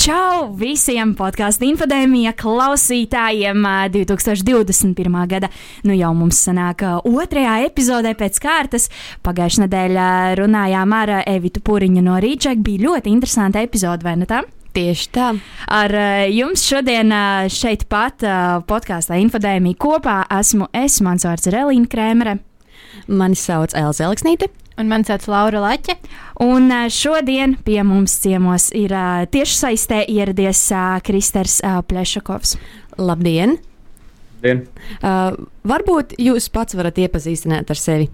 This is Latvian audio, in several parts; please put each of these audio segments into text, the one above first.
Čau visiem podkāstu infodēmija klausītājiem 2021. gada. Nu jau mums sanāk otrajā epizodē pēc kārtas. Pagājušajā nedēļā runājām ar Evitu Puriņu no Rīčeka. Bija ļoti interesanta epizode, vai ne tā? Tieši tā. Ar jums šodien šeit pat podkāstā infodēmija kopā esmu es, mans vārds ir Elīna Krēmere. Mani sauc Elza Eliksnīte. Un man sauc Laura Laķe. Un šodien pie mums ciemos ir tieši saistē ieradies Kristers Plešakovs. Labdien! Dien. Uh, varbūt jūs pats varat iepazīstināt ar sevi.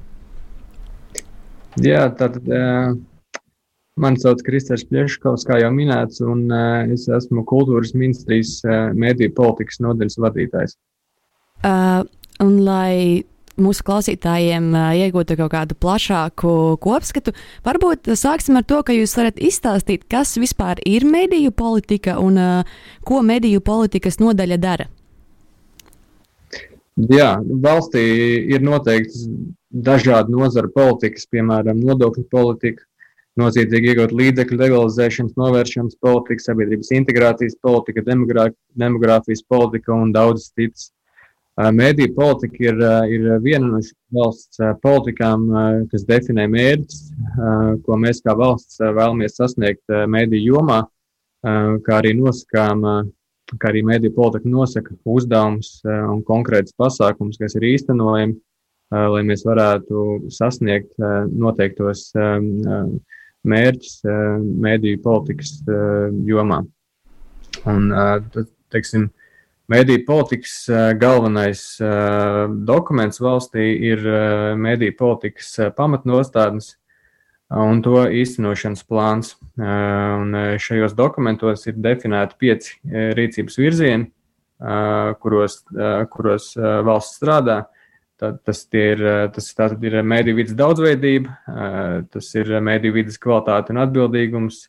Jā, tātad uh, mani sauc Kristers Plešakovs, kā jau minēts, un uh, es esmu kultūras ministrijas uh, mēdīju politikas nodaļas vadītājs. Uh, un lai mūsu klausītājiem iegūtu kaut kādu plašāku kopskatu. Varbūt sāksim ar to, ka jūs varat izstāstīt, kas vispār ir mediju politika un ko mediju politikas nodaļa dara. Jā, valstī ir noteikti dažādi nozara politikas, piemēram, nodokļu politika, noziedzīgi iegūt līdzekļu legalizēšanas, novēršanas politika, sabiedrības integrācijas politika, demogrāfijas politika un daudzas citas. Mēdīņu politika ir, ir viena no valsts politikām, kas definē mērķus, ko mēs kā valsts vēlamies sasniegt mēdīņu jomā, kā arī nosakām, kā arī mēdīņu politika nosaka uzdevums un konkrēts pasākums, kas ir īstenojami, lai mēs varētu sasniegt noteiktos mērķus mēdīņu politikas jomā. Un, teiksim, Mēdīņu politikas galvenais dokuments valstī ir mēdīņu politikas pamatnostādnes un to īstenošanas plāns. Un šajos dokumentos ir definēti pieci rīcības virzieni, kuros, kuros valsts strādā. Tad, tas ir, tas ir mēdīņu vidas daudzveidība, tas ir mēdīņu vidas kvalitāte un atbildīgums,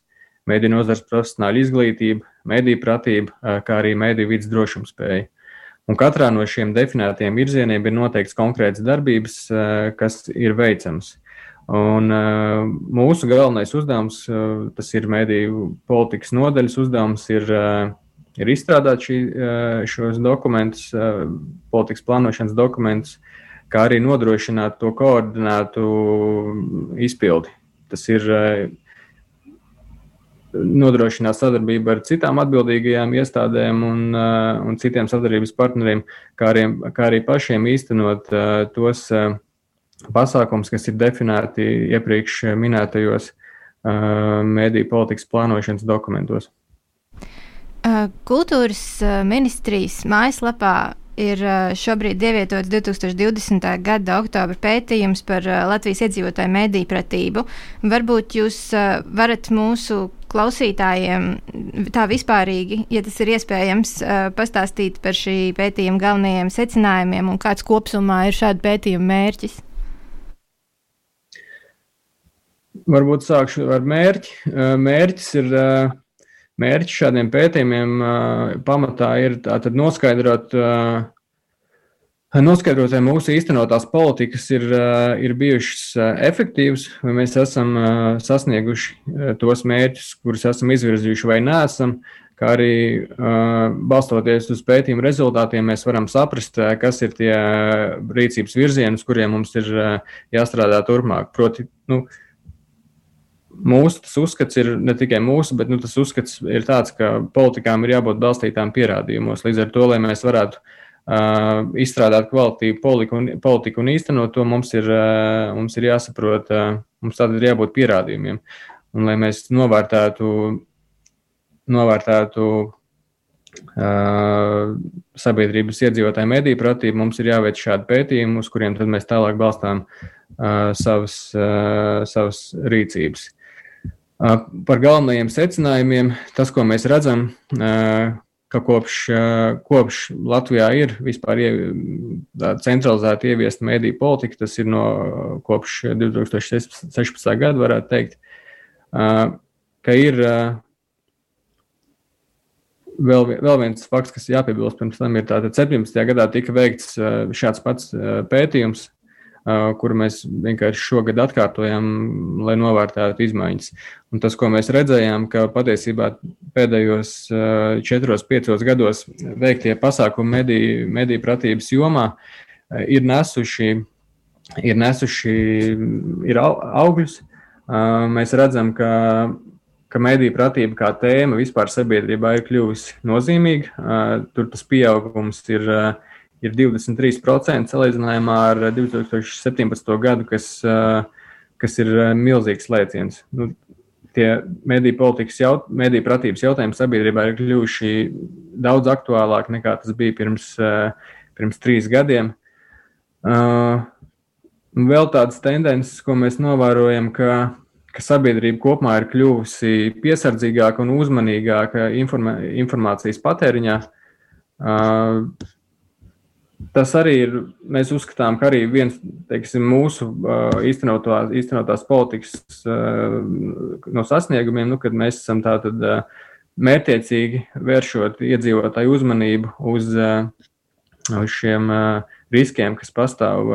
mēdīņu nozars profesionāla izglītība, mediju pratība, kā arī mediju vidas drošumspēja. Un katrā no šiem definētiem virzieniem ir noteikts konkrēts darbības, kas ir veicams. Un mūsu galvenais uzdevums, tas ir mediju politikas nodaļas uzdevums, ir, ir izstrādāt šī, šos dokumentus, politikas plānošanas dokumentus, kā arī nodrošināt to koordinētu izpildi. Tas ir nodrošināt sadarbību ar citām atbildīgajām iestādēm un, uh, un citiem sadarbības partneriem, kā arī, kā arī pašiem īstenot uh, tos uh, pasākums, kas ir definēti iepriekš minētajos mēdīju politikas plānošanas dokumentos. Kultūras ministrijas mājaslapā ir šobrīd ievietots 2020. gada oktobra pētījums par Latvijas iedzīvotāju mediju pratību. Varbūt jūs varat mūsu klausītājiem tā vispārīgi, ja tas ir iespējams, pastāstīt par šī pētījuma galvenajiem secinājumiem un kāds kopumā ir šāda pētījuma mērķis? Varbūt sākšu ar mērķi. Mērķis ir mērķis šādiem pētījumiem pamatā ir noskaidrot, noskaidrot, vai mūsu īstenotās politikas ir, ir bijušas efektīvas, vai mēs esam sasnieguši tos mērķus, kurus esam izvirzījuši vai neesam. Kā arī balstoties uz pētījumu rezultātiem, mēs varam saprast, kas ir tie rīcības virzieni, uz kuriem mums ir jāstrādā turpmāk. Proti, nu, mūsu uzskats ir ne tikai mūsu, bet nu, tas uzskats ir tāds, ka politikām ir jābūt balstītām pierādījumos. Līdz ar to, lai mēs varētu uh, izstrādāt kvalitīvu politiku un, politiku un īstenot to, mums ir, uh, mums ir jāsaprot, uh, mums tad ir jābūt pierādījumiem. Un, lai mēs novērtētu, novērtētu uh, sabiedrības iedzīvotāju mediju pratību, mums ir jāveic šādi pētījumi, uz kuriem mēs tālāk balstām uh, savas, uh, savas rīcības. Par galvenajiem secinājumiem, tas, ko mēs redzam, ka kopš, kopš Latvijā ir vispār centralizēta ieviesta mediju politika, tas ir no kopš 2016. gada, varētu teikt, ka ir vēl, vēl viens fakts, kas jāpiebilst pirms tam, ir tātad 17. gadā tika veikts šāds pats pētījums kuru mēs vienkārši šogad atkārtojam, lai novērtētu izmaiņas. Un tas, ko mēs redzējām, ka patiesībā pēdējos 4-5 gados veiktie pasākumi mediju, mediju pratības jomā ir nesuši, ir nesuši ir augļus. Mēs redzam, ka ka mediju pratība kā tēma vispār sabiedrībā ir kļuvusi nozīmīga. Tur tas pieaugums ir ir 23% salīdzinājumā ar 2017. gadu, kas, kas ir milzīgs lēciens. Nu, tie mediju politikas, jaut, mediju pratības jautājumi sabiedrībā ir kļuvuši daudz aktuālāki nekā tas bija pirms, pirms trīs gadiem. Vēl tādas tendences, ko mēs novērojam, ka, ka sabiedrība kopumā ir kļuvusi piesardzīgāka un uzmanīgāka informā, informācijas patēriņā. Tas arī ir, mēs uzskatām, ka arī viens teiksim, mūsu īstenotā, īstenotās politikas no sasniegumiem, nu, kad mēs esam tātad mērķiecīgi vēršot iedzīvotāju uzmanību uz, uz šiem riskiem, kas pastāv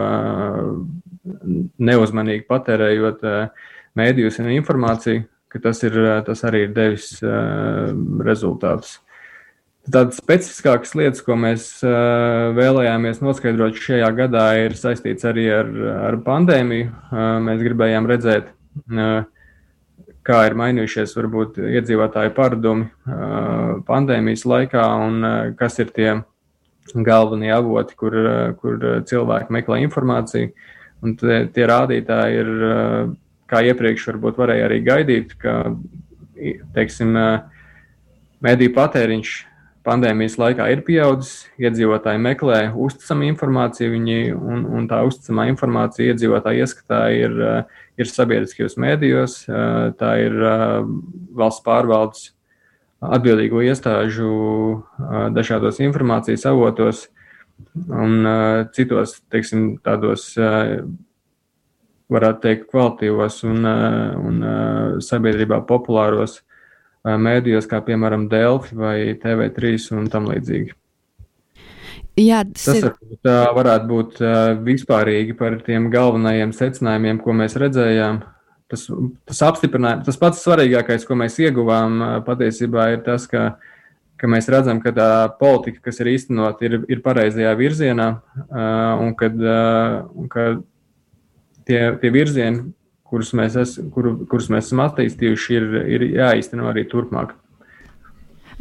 neuzmanīgi patērējot mēdījus un informāciju, ka tas, ir, tas arī ir devis rezultātus. Tādas specifiskākas lietas, ko mēs uh, vēlējāmies noskaidrot šajā gadā, ir saistīts arī ar, ar pandēmiju. Uh, mēs gribējām redzēt, uh, kā ir mainījušies varbūt iedzīvotāju paradumi pandēmijas laikā un kas ir tie galvenie avoti, kur, kur cilvēki meklē informāciju. Un tie, tie rādītāji ir, kā iepriekš varbūt varēja arī gaidīt, ka, teiksim, mediju patēriņš pandēmijas laikā ir pieaudzis. Iedzīvotāji meklē uzticamu informāciju, viņi, un, un tā uzticamā informācija iedzīvotāju ieskatā ir, eh, ir sabiedriskajos mēdījos, eh, tā ir eh, valsts pārvaldes atbildīgo iestāžu dažādos informācijas avotos un citos, teiksim, tādos, varētu teikt, kvalitīvos un, un sabiedrībā populāros mēdījos, kā piemēram Delfi vai TV3 un tam līdzīgi. Jā, tas, tas ir... varbūt, varētu būt vispārīgi par tiem galvenajiem secinājumiem, ko mēs redzējām. Tas, tas apstiprinājums, tas pats svarīgākais, ko mēs ieguvām patiesībā, ir tas, ka, ka mēs redzam, ka tā politika, kas ir īstenot, ir, ir pareizajā virzienā, un kad, un ka tie, tie virzieni, kurus mēs, es, kuru, kurus mēs esam attīstījuši, ir, ir jāīsteno arī turpmāk.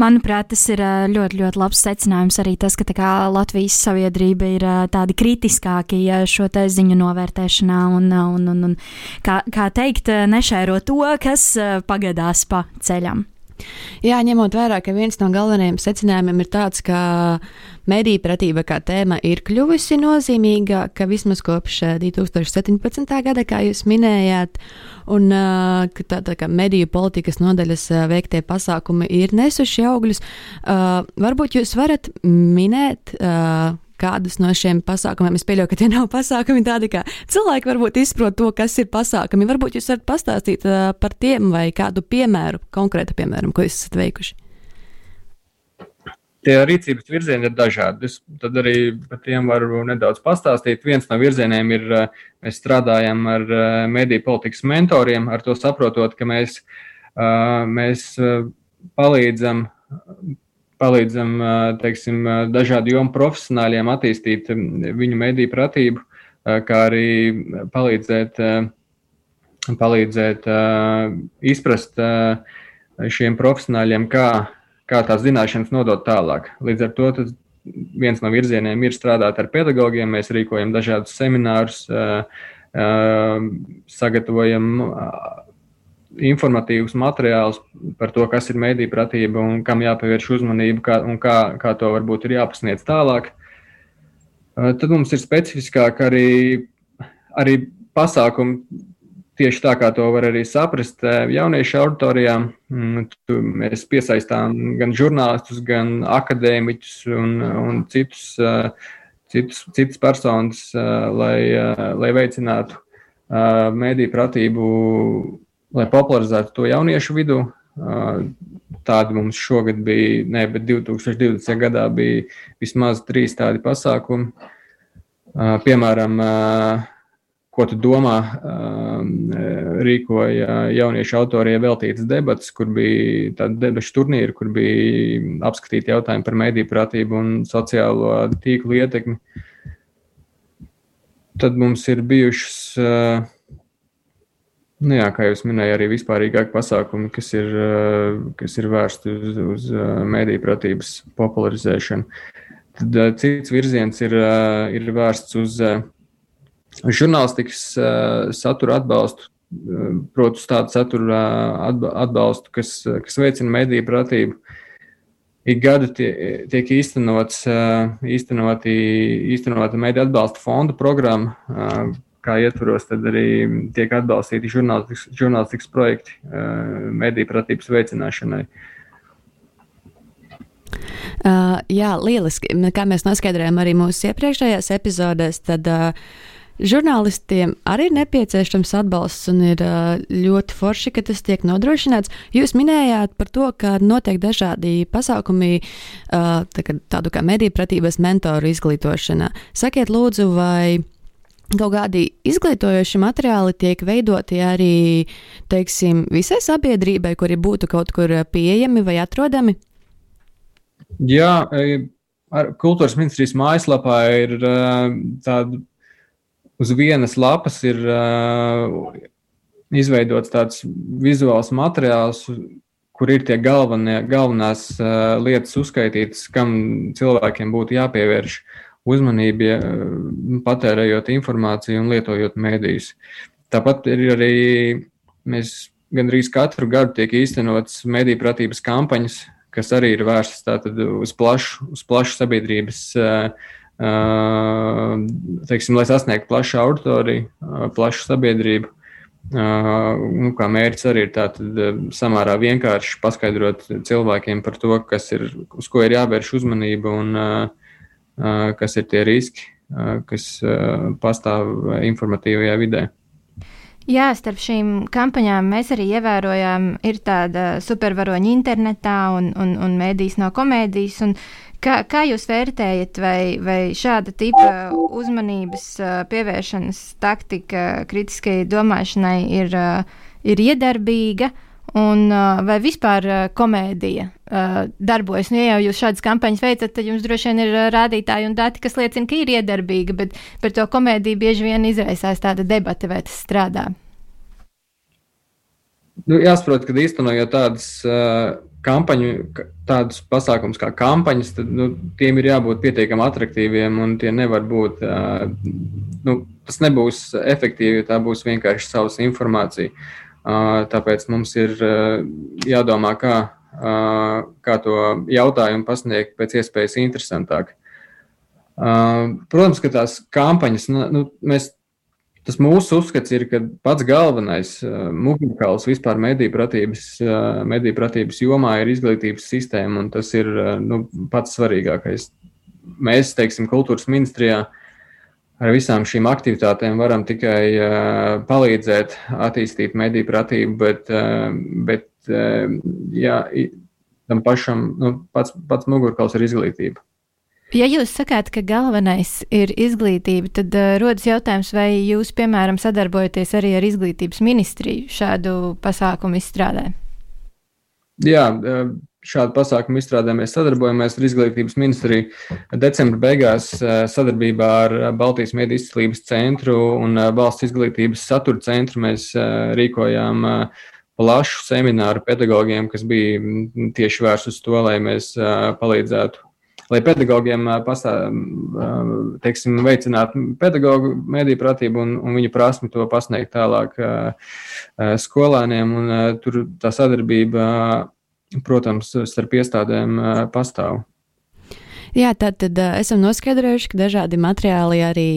Manuprāt, tas ir ļoti, ļoti labs secinājums arī tas, ka kā, Latvijas sabiedrība ir tādi kritiskāki šo te ziņu novērtēšanā un, un, un, un kā, kā teikt, nešēro to, kas pagadās pa ceļam. Jā, ņemot vērā, ka viens no galvenajiem secinājumiem ir tāds, ka mediju pratība kā tēma ir kļuvusi nozīmīgāka vismaz kopš 2017. Eh, gada, kā jūs minējāt, un ka tā, tā kā mediju politikas nodaļas uh, veiktie pasākumi ir nesuši augļus. Varbūt jūs varat minēt. Kādus no šiem pasākumiem. Es pieļauju, ka tie nav pasākumi tādi, kā cilvēki varbūt izprot to, kas ir pasākumi. Varbūt jūs varat pastāstīt uh, par tiem vai kādu piemēru, konkrētu piemēru, ko jūs esat veikuši. Tie rīcības virzieni ir dažādi. Es tad arī par tiem varu nedaudz pastāstīt. Viens no virzieniem ir, mēs strādājam ar mediju politikas mentoriem, ar to saprotot, ka mēs, mēs palīdzam palīdzam teiksim, dažādu jomu profesionāļiem attīstīt viņu mediju pratību, kā arī palīdzēt, palīdzēt izprast šiem profesionāļiem, kā, kā tās zināšanas nodot tālāk. Līdz ar to viens no virzieniem ir strādāt ar pedagogiem. Mēs rīkojam dažādus seminārus, sagatavojam informatīvus materiālus par to, kas ir mediju pratība un kam jāpievērš uzmanība kā, un kā, kā to varbūt ir jāpasniedz tālāk. Tad mums ir specifiskāk arī, arī pasākumi tieši tā kā to var arī saprast, jauniešu auditorijā mm, mēs piesaistām gan žurnālistus, gan akadēmiķus un, un citus, citus, citus personas, lai, lai veicinātu mēdīju pratību, lai popularizētu to jauniešu vidū. Tādi mums šogad bija, ne, bet 2020. gadā bija vismaz trīs tādi pasākumi. Piemēram, ko tu domā, rīkoja jauniešu autoriem veltītas debatas, kur bija tāda debašu turnīra, kur bija apskatīti jautājumi par mediju pratību un sociālo tīklu ietekmi. Tad mums ir bijušas Nu jā, kā jau minēju, arī vispārīgāki pasākumi, kas ir, eh, kas ir vērsti uz, uz eh, mēdīju pratības popularizēšanu. Tad eh, cits virziens ir, ir vērsts uz žurnālistikas satura atbalstu, proti, tādu satura atbalstu, kas, kas veicina mēdīju pratību. Ik gadu tie, tiek īstenots, īstenoti, īstenota mēdīju atbalsta fonda programma kā ietvaros, tad arī tiek atbalstīti žurnālistikas, žurnālistikas projekti mediju pratības veicināšanai. Uh, jā, lieliski. Kā mēs noskaidrojām arī mūsu iepriekšējās epizodēs, tad uh, žurnālistiem arī ir nepieciešams atbalsts un ir ļoti forši, ka tas tiek nodrošināts. Jūs minējāt par to, ka notiek dažādi pasākumi tādu kā mediju pratības mentoru izglītošanā. Sakiet, lūdzu, vai kaut kādi izglītojoši materiāli tiek veidoti arī, teiksim, visai sabiedrībai, kuri būtu kaut kur pieejami vai atrodami? Jā, e, ar kultūras ministrijas mājaslapā ir tāda uz vienas lapas ir uh, izveidots tāds vizuāls materiāls, kur ir tie galvenie, galvenās uh, lietas uzskaitītas, kam cilvēkiem būtu jāpievērš uzmanību, ja, patērējot informāciju un lietojot mēdījus. Tāpat ir arī mēs gandrīz katru gadu tiek īstenotas mediju pratības kampaņas, kas arī ir vērstas uz plašu, uz plašu sabiedrības, teiksim, lai sasniegtu plašu auditoriju, plašu sabiedrību. Nu, kā mērķis arī ir tātad samērā vienkārši paskaidrot cilvēkiem par to, kas ir, uz ko ir jāvērš uzmanība un kas ir tie riski, kas pastāv informatīvajā vidē. Jā, starp šīm kampaņām mēs arī ievērojām, ir tāda supervaroņa internetā un, un, un mēdīs no komēdijas. Kā, kā jūs vērtējat, vai, vai šāda tipa uzmanības pievēršanas taktika kritiskai domāšanai ir, ir iedarbīga? Un, vai vispār komēdija darbojas? Nu, ja jau jūs šādas kampaņas veicat, tad jums droši vien ir rādītāji un dati, kas liecina, ka ir iedarbīga, bet par to komēdiju bieži vien izraisās tāda debata, vai tas strādā. Nu, jāsaprot, ka īstenojot tādas uh, kampaņu, tādus pasākumus kā kampaņas, tad nu, tiem ir jābūt pietiekami attraktīviem un tie nevar būt. Uh, nu, tas nebūs efektīvi, ja tā būs vienkārši savas informācija. Tāpēc mums ir jādomā, kā, kā to jautājumu pasniegt pēc iespējas interesantāk. Protams, ka tās kampaņas, nu, nu mēs, tas mūsu uzskats ir, ka pats galvenais mugurkauls vispār mediju pratības jomā ir izglītības sistēma, un tas ir nu, pats svarīgākais. Mēs, teiksim, kultūras ministrijā uh, ar visām šīm aktivitātēm varam tikai uh, palīdzēt attīstīt mediju pratību, bet, uh, bet uh, jā, tam pašam nu, pats, pats mugurkauls ir izglītība. Ja jūs sakāt, ka galvenais ir izglītība, tad uh, rodas jautājums, vai jūs, piemēram, sadarbojaties arī ar izglītības ministriju šādu pasākumu izstrādē? Jā, uh, šādu pasākumu izstrādē mēs sadarbojamies ar Izglītības ministriju. Decembra beigās eh, sadarbībā ar Baltijas Mēdī izcīlības centru un eh, Valsts izglītības satura centru mēs eh, rīkojām plašu semināru pedagogiem, kas bija mm, tieši vērsts uz to, lai mēs palīdzētu. Lai pedagogiem pasā, teiksim, veicinātu pedagoģu mediju pratību un, un viņu prasmi to pasniegt tālāk skolēniem. Un, tur tā sadarbība protams, starp iestādēm pastāv. Jā, tad, tad esam noskaidrojuši, ka dažādi materiāli arī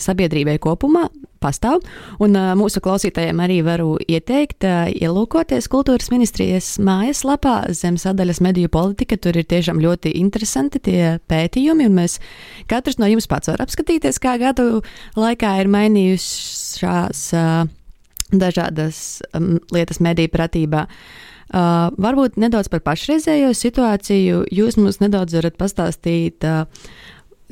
sabiedrībai kopumā pastāv. Un mūsu klausītājiem arī varu ieteikt, ielūkoties kultūras ministrijas mājaslapā zem sadaļas mediju politika. Tur ir tiešām ļoti interesanti tie pētījumi, un mēs katrs no jums pats var apskatīties, kā gadu laikā ir mainījušās dažādas lietas mediju pratībā. Uh, varbūt nedaudz par pašreizējo situāciju. Jūs mums nedaudz varat pastāstīt, uh,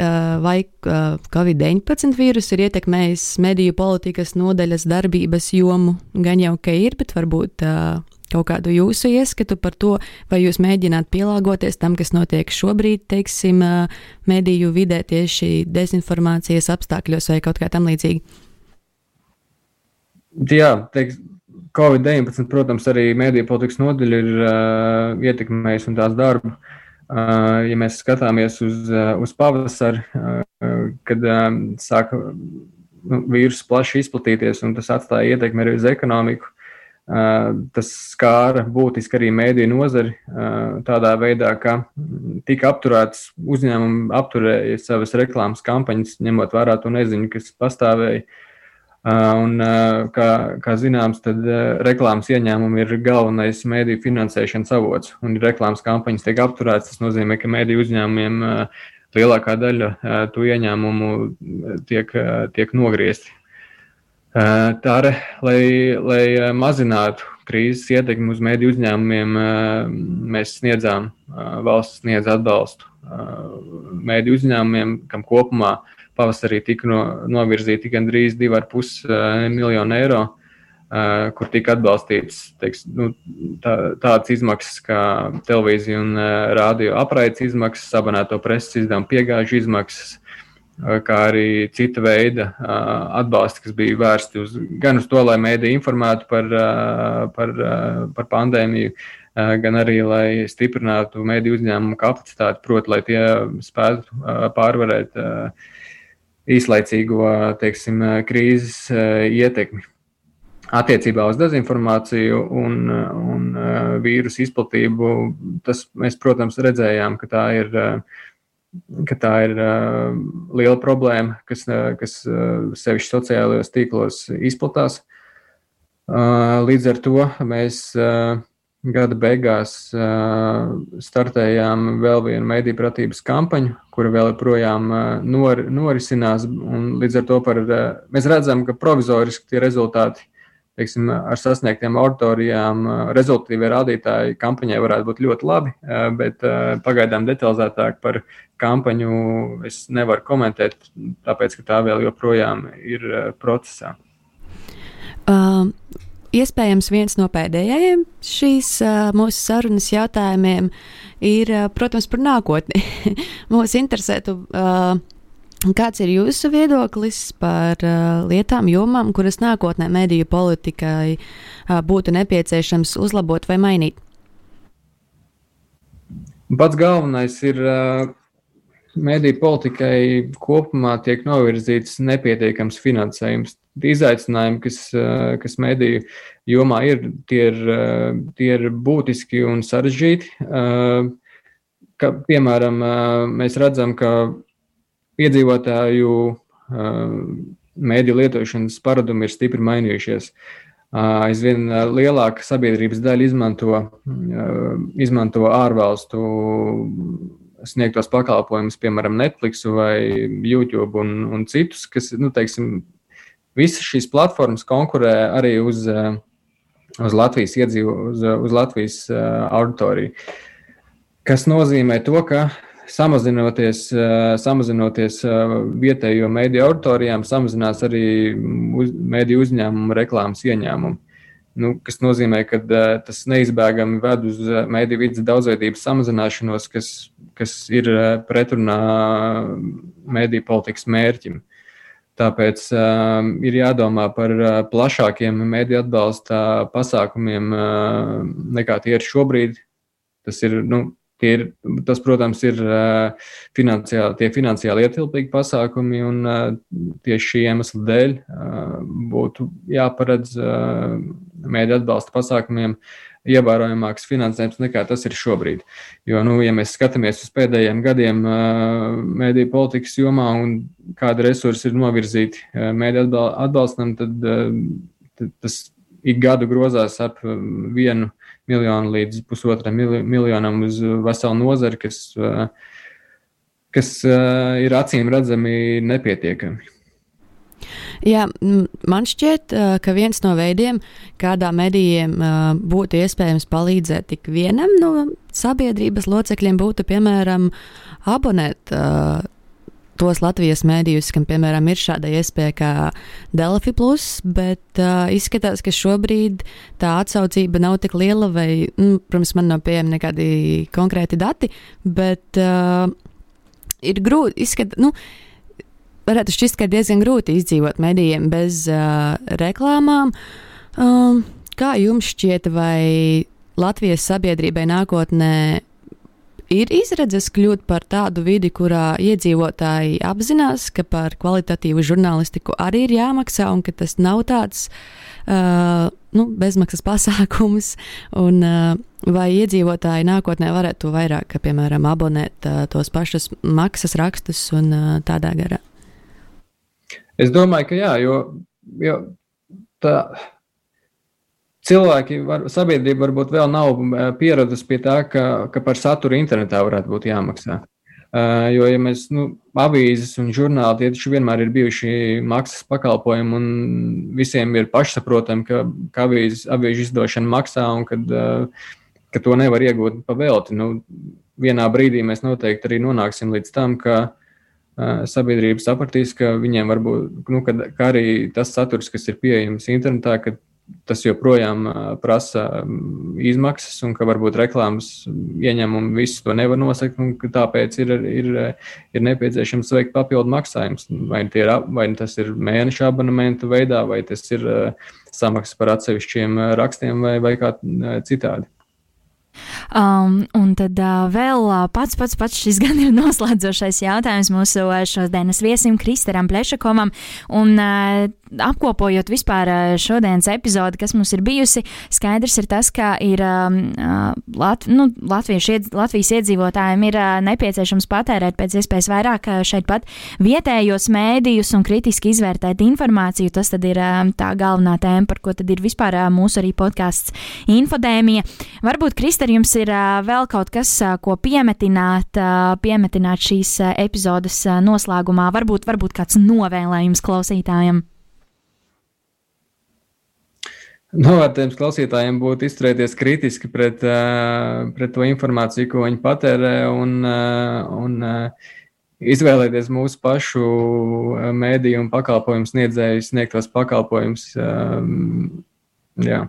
uh, vai uh, Covid-19 vīrus ir ietekmējis mediju politikas nodaļas darbības jomu. Gan jau, ka ir, bet varbūt uh, kaut kādu jūsu ieskatu par to, vai jūs mēģināt pielāgoties tam, kas notiek šobrīd, teiksim, uh, mediju vidē tieši dezinformācijas apstākļos vai kaut kā tam līdzīgi. Jā, teiks, Covid-19, protams, arī mēdīņu politikas nodaļa ir uh, ietekmējusi un tās darbu. Uh, ja mēs skatāmies uz, uh, uz pavasari, uh, kad uh, sāka nu, vīrusu plaši izplatīties un tas atstāja ietekmi arī uz ekonomiku, uh, tas skāra būtiski arī mēdīņu nozari uh, tādā veidā, ka tika apturēts uzņēmumi, apturēja savas reklāmas kampaņas, ņemot vērā to neziņu, kas pastāvēja. Uh, Un, kā, kā zināms, tad reklāmas ieņēmumi ir galvenais mēdīju finansēšanas avots. Un, ja reklāmas kampaņas tiek apturētas, tas nozīmē, ka mēdīju uzņēmumiem lielākā daļa to ieņēmumu tiek, tiek nogriezti. Tā arī, lai, lai mazinātu krīzes ietekmi uz mēdīju uzņēmumiem, mēs sniedzām, valsts sniedz atbalstu mēdīju uzņēmumiem, kam kopumā ir pavasarī tika no, novirzīti gandrīz 2,5 uh, miljonu eiro, uh, kur tika atbalstīts teiks, nu, tā, tādas izmaksas kā televīzija un uh, rādio apraides izmaksas, abonēto preses izdevumu piegāžu izmaksas, kā arī cita veida atbalsti, kas bija vērsti uz, gan uz to, lai mēdī informētu par, par, par pandēmiju, gan arī, lai stiprinātu mēdī uzņēmumu kapacitāti, proti, lai tie spētu pārvarēt īslaicīgo teiksim, krīzes eh, ietekmi. Attiecībā uz dezinformāciju un, un eh, vīrusu izplatību, tas mēs, protams, redzējām, ka tā ir, eh, ka tā ir liela problēma, kas, kas sevišķi sociālajos tīklos izplatās. Līdz ar to mēs gada beigās uh, startējām vēl vienu mediju pratības kampaņu, kura vēl joprojām uh, nor, norisinās. Līdz ar to par, uh, mēs redzam, ka provizoriski tie rezultāti teiksim, ar sasniegtiem auditorijām, rezultātīvie rādītāji kampaņai varētu būt ļoti labi, bet pagaidām detalizētāk par kampaņu es nevaru komentēt, tāpēc ka tā vēl joprojām ir procesā. Um. Iespējams, viens no pēdējiem šīs uh, mūsu sarunas jautājumiem ir, uh, protams, par nākotni. Mūs interesētu, uh, kāds ir jūsu viedoklis par lietām, jomām, kuras nākotnē mediju politikai būtu nepieciešams uzlabot vai mainīt? Pats galvenais ir mediju politikai kopumā tiek novirzīts nepietiekams finansējums. Izaicinājumi, kas, eh, kas mediju jomā ir, tie ir, eh, tie ir būtiski un sarežģīti. Eh, ka, piemēram, mēs redzam, ka iedzīvotāju mēdīju lietošanas paradumi ir stipri mainījušies. Aizvien lielāka sabiedrības daļa izmanto, izmanto ārvalstu sniegtos pakalpojumus, piemēram, Netflix vai YouTube un, un citus, kas, nu, teiksim, visas šīs platformas konkurē arī uz, eh, uz Latvijas iedzīvu, uz, uz Latvijas uh, auditoriju. Kas nozīmē to, ka samazinoties, uh, samazinoties vietējo mediju auditorijām, samazinās arī uz, mediju uzņēmumu reklāmas ieņēmumu nu, kas nozīmē, ka uh, tas neizbēgami ved uz uh, mediju vidas daudzveidības samazināšanos, kas, kas ir uh, pretrunā mediju politikas mērķim. Tāpēc uh, ir jādomā par uh, plašākiem mediju atbalsta pasākumiem uh, nekā tie ir šobrīd. Tas ir nu, Ir, tas, protams, ir uh, finansiāli, tie finansiāli ietilpīgi pasākumi, un uh, tieši šī iemesla dēļ uh, būtu jāparedz mēdī atbalsta pasākumiem ievērojamāks finansējums nekā tas ir šobrīd. Jo, nu, ja mēs skatāmies uz pēdējiem gadiem mēdīju politikas jomā un kāda resursi ir novirzīti mēdīju atbalstam, tad, tad tas ik gadu grozās ap vienu miljonu līdz pusotram miljonam uz veselu nozari, kas, kas ir acīm redzami nepietiekami. Jā, man šķiet, ka viens no veidiem, kādā medijiem būtu iespējams palīdzēt tik vienam no sabiedrības locekļiem, būtu piemēram abonēt tos Latvijas mēdījus, kam, piemēram, ir šāda iespēja kā Delphi, plus, bet uh, izskatās, ka šobrīd tā atsaucība nav tik liela, vai, nu, protams, man nav pieejami nekādi konkrēti dati, bet uh, ir grūti izskatīt. Nu, varētu šķist, ka ir diezgan grūti izdzīvot medijiem bez uh, reklāmām. Um, kā jums šķiet, vai Latvijas sabiedrībai nākotnē ir izredzes kļūt par tādu vidi, kurā iedzīvotāji apzinās, ka par kvalitatīvu žurnālistiku arī ir jāmaksā un ka tas nav tāds uh, nu, bezmaksas pasākums, un uh, vai iedzīvotāji nākotnē varētu to vairāk, piemēram, abonēt uh, tos pašus maksas rakstus un uh, tādā garā. Es domāju, ka jā, jo, jo tā cilvēki, var, sabiedrība varbūt vēl nav pieradusi pie tā, ka, ka par saturu internetā varētu būt jāmaksā. Uh, jo, ja mēs, nu, avīzes un žurnāli, tie taču vienmēr ir bijuši maksas pakalpojumi, un visiem ir pašsaprotami, ka, ka avīzes, avīžu izdošana maksā un kad, uh, ka to nevar iegūt pa velti. Nu, vienā brīdī mēs noteikti arī nonāksim līdz tam, ka sabiedrība sapratīs, ka viņiem varbūt, nu, ka, ka arī tas saturs, kas ir pieejams internetā, ka tas joprojām prasa izmaksas, un ka varbūt reklāmas ieņēmumi visu to nevar nosakt, un tāpēc ir, ir, ir nepieciešams veikt papildu maksājumus. Vai, ir, vai tas ir mēneša abonementu veidā, vai tas ir samaksas par atsevišķiem rakstiem, vai, vai kā citādi. Um, un tad uh, vēl uh, pats, pats, pats šis gan ir noslēdzošais jautājums mūsu uh, šodienas viesim Kristaram Plešakovam. Un, uh, apkopojot vispār šodienas epizodi, kas mums ir bijusi, skaidrs ir tas, ka ir um, Lat, nu, iedz, Latvijas iedzīvotājiem ir uh, nepieciešams patērēt pēc iespējas vairāk šeit pat vietējos mēdījus un kritiski izvērtēt informāciju. Tas ir um, tā galvenā tēma, par ko ir vispār uh, mūsu arī podkāsts Infodēmija. Varbūt, Krist, Krista, ar jums ir vēl kaut kas, ko piemetināt, piemetināt šīs epizodes noslēgumā? Varbūt, varbūt kāds novēlējums klausītājiem? Novērtējums klausītājiem būtu izturēties kritiski pret, pret to informāciju, ko viņi patērē, un, un izvēlēties mūsu pašu mēdīju un pakalpojumu sniedzēju sniegtos pakalpojumus. Jā.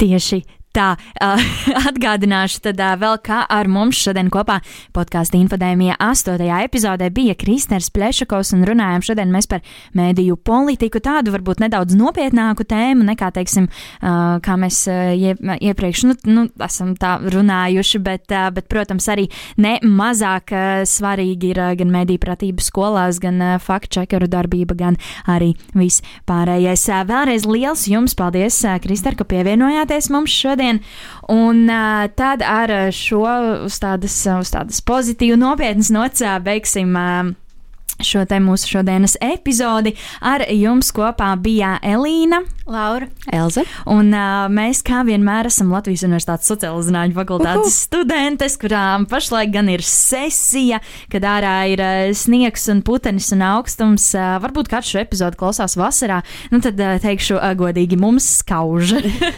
Tieši Tā, uh, atgādināšu tad uh, vēl, kā ar mums šodien kopā podkāstu infodēmijā astotajā epizodē bija Kristers Plešakovs un runājām šodien mēs par mēdīju politiku, tādu varbūt nedaudz nopietnāku tēmu nekā, teiksim, uh, kā mēs ie, iepriekš, nu, nu, esam tā runājuši, bet, bet protams, arī ne mazāk svarīgi ir gan mēdīju pratība skolās, gan faktčekeru darbība, gan arī viss pārējais. Vēlreiz liels jums paldies, Krister, ka pievienojāties mums šodien šodien. Un uh, tad ar šo uz tādas, uz tādas pozitīvu, nopietnas nots beigsim. Uh, šo te mūsu šodienas epizodi. Ar jums kopā bija Elīna, Laura, Elza. Un uh, mēs, kā vienmēr, esam Latvijas Universitātes sociālo zinātņu fakultātes Uhu. studentes, kurām pašlaik gan ir sesija, kad ārā ir uh, sniegs un putenis un augstums. Uh, varbūt kāds šo epizodu klausās vasarā, nu tad uh, teikšu uh, godīgi, mums skauž.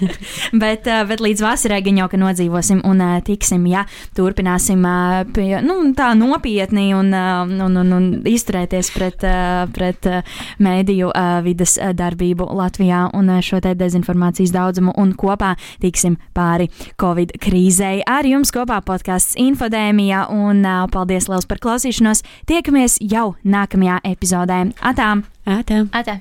bet, uh, bet līdz vasarai gan jau, ka nodzīvosim un uh, tiksim, ja turpināsim uh, pie, nu, tā nopietni un, uh, un, un, un izturēt izturēties pret, eh, pret eh, mēdīju eh, vidas darbību Latvijā un šo te dezinformācijas daudzumu un kopā tiksim pāri Covid krīzei. Ar jums kopā podkāsts Infodēmija un paldies liels par klausīšanos. Tiekamies jau nākamajā epizodē. Atām! Atā! Atā.